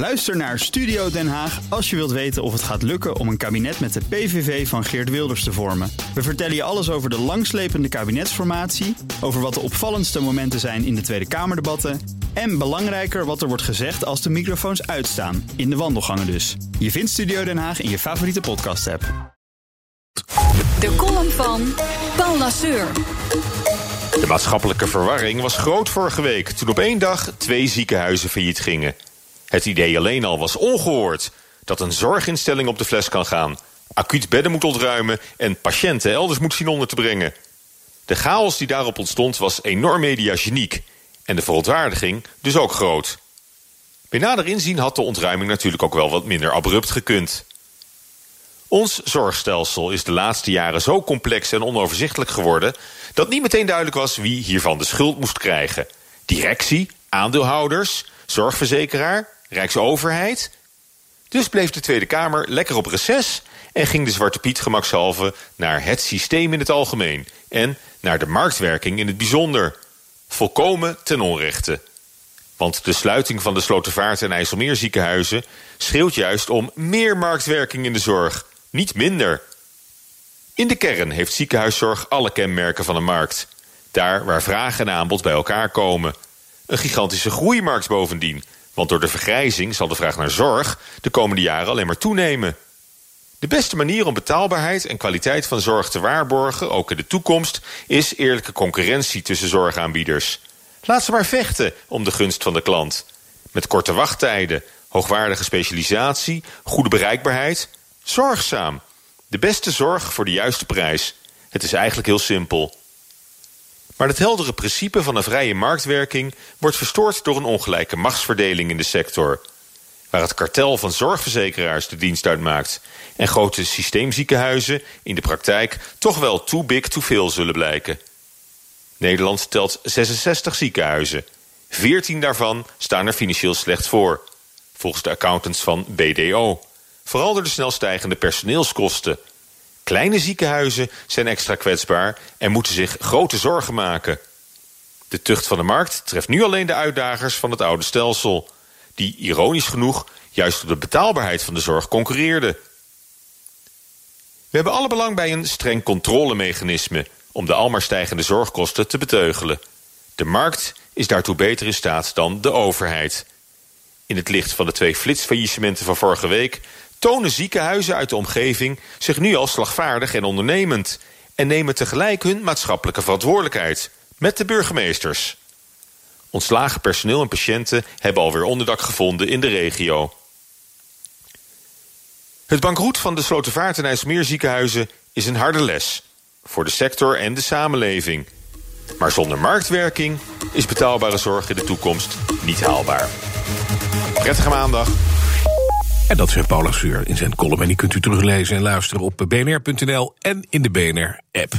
Luister naar Studio Den Haag als je wilt weten of het gaat lukken om een kabinet met de PVV van Geert Wilders te vormen. We vertellen je alles over de langslepende kabinetsformatie, over wat de opvallendste momenten zijn in de Tweede Kamerdebatten en belangrijker wat er wordt gezegd als de microfoons uitstaan, in de wandelgangen dus. Je vindt Studio Den Haag in je favoriete podcast-app. De column van Paul Lasseur. De maatschappelijke verwarring was groot vorige week toen op één dag twee ziekenhuizen failliet gingen. Het idee alleen al was ongehoord dat een zorginstelling op de fles kan gaan, acuut bedden moet ontruimen en patiënten elders moet zien onder te brengen. De chaos die daarop ontstond was enorm mediageniek en de verontwaardiging dus ook groot. Bij nader inzien had de ontruiming natuurlijk ook wel wat minder abrupt gekund. Ons zorgstelsel is de laatste jaren zo complex en onoverzichtelijk geworden dat niet meteen duidelijk was wie hiervan de schuld moest krijgen. Directie, aandeelhouders, zorgverzekeraar, Rijksoverheid. Dus bleef de Tweede Kamer lekker op reces en ging de Zwarte Piet gemakshalve naar het systeem in het algemeen en naar de marktwerking in het bijzonder. Volkomen ten onrechte. Want de sluiting van de Slotervaart en IJsselmeer ziekenhuizen schreeuwt juist om meer marktwerking in de zorg, niet minder. In de kern heeft ziekenhuiszorg alle kenmerken van een markt. Daar waar vraag en aanbod bij elkaar komen. Een gigantische groeimarkt bovendien, want door de vergrijzing zal de vraag naar zorg de komende jaren alleen maar toenemen. De beste manier om betaalbaarheid en kwaliteit van zorg te waarborgen, ook in de toekomst, is eerlijke concurrentie tussen zorgaanbieders. Laat ze maar vechten om de gunst van de klant. Met korte wachttijden, hoogwaardige specialisatie, goede bereikbaarheid. Zorgzaam. De beste zorg voor de juiste prijs. Het is eigenlijk heel simpel. Maar het heldere principe van een vrije marktwerking wordt verstoord door een ongelijke machtsverdeling in de sector. Waar het kartel van zorgverzekeraars de dienst uitmaakt en grote systeemziekenhuizen in de praktijk toch wel too big to veel zullen blijken. Nederland telt 66 ziekenhuizen. 14 daarvan staan er financieel slecht voor. Volgens de accountants van BDO. Vooral door de snel stijgende personeelskosten. Kleine ziekenhuizen zijn extra kwetsbaar en moeten zich grote zorgen maken. De tucht van de markt treft nu alleen de uitdagers van het oude stelsel... die ironisch genoeg juist op de betaalbaarheid van de zorg concurreerden. We hebben alle belang bij een streng controlemechanisme... om de almaar stijgende zorgkosten te beteugelen. De markt is daartoe beter in staat dan de overheid. In het licht van de twee flitsfaillissementen van vorige week tonen ziekenhuizen uit de omgeving zich nu al slagvaardig en ondernemend... en nemen tegelijk hun maatschappelijke verantwoordelijkheid met de burgemeesters. Ontslagen personeel en patiënten hebben alweer onderdak gevonden in de regio. Het bankroet van de Slotervaart en ziekenhuizen is een harde les... voor de sector en de samenleving. Maar zonder marktwerking is betaalbare zorg in de toekomst niet haalbaar. Prettige maandag. En dat zegt Paula Suur in zijn column. En die kunt u teruglezen en luisteren op bnr.nl en in de BNR-app.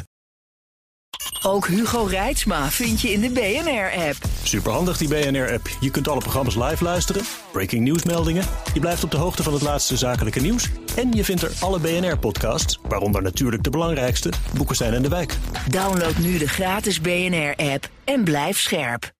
Ook Hugo Reitsma vind je in de BNR-app. Superhandig die BNR-app. Je kunt alle programma's live luisteren, breaking nieuwsmeldingen. Je blijft op de hoogte van het laatste zakelijke nieuws. En je vindt er alle BNR-podcasts, waaronder natuurlijk de belangrijkste, Boeken zijn in de wijk. Download nu de gratis BNR-app en blijf scherp.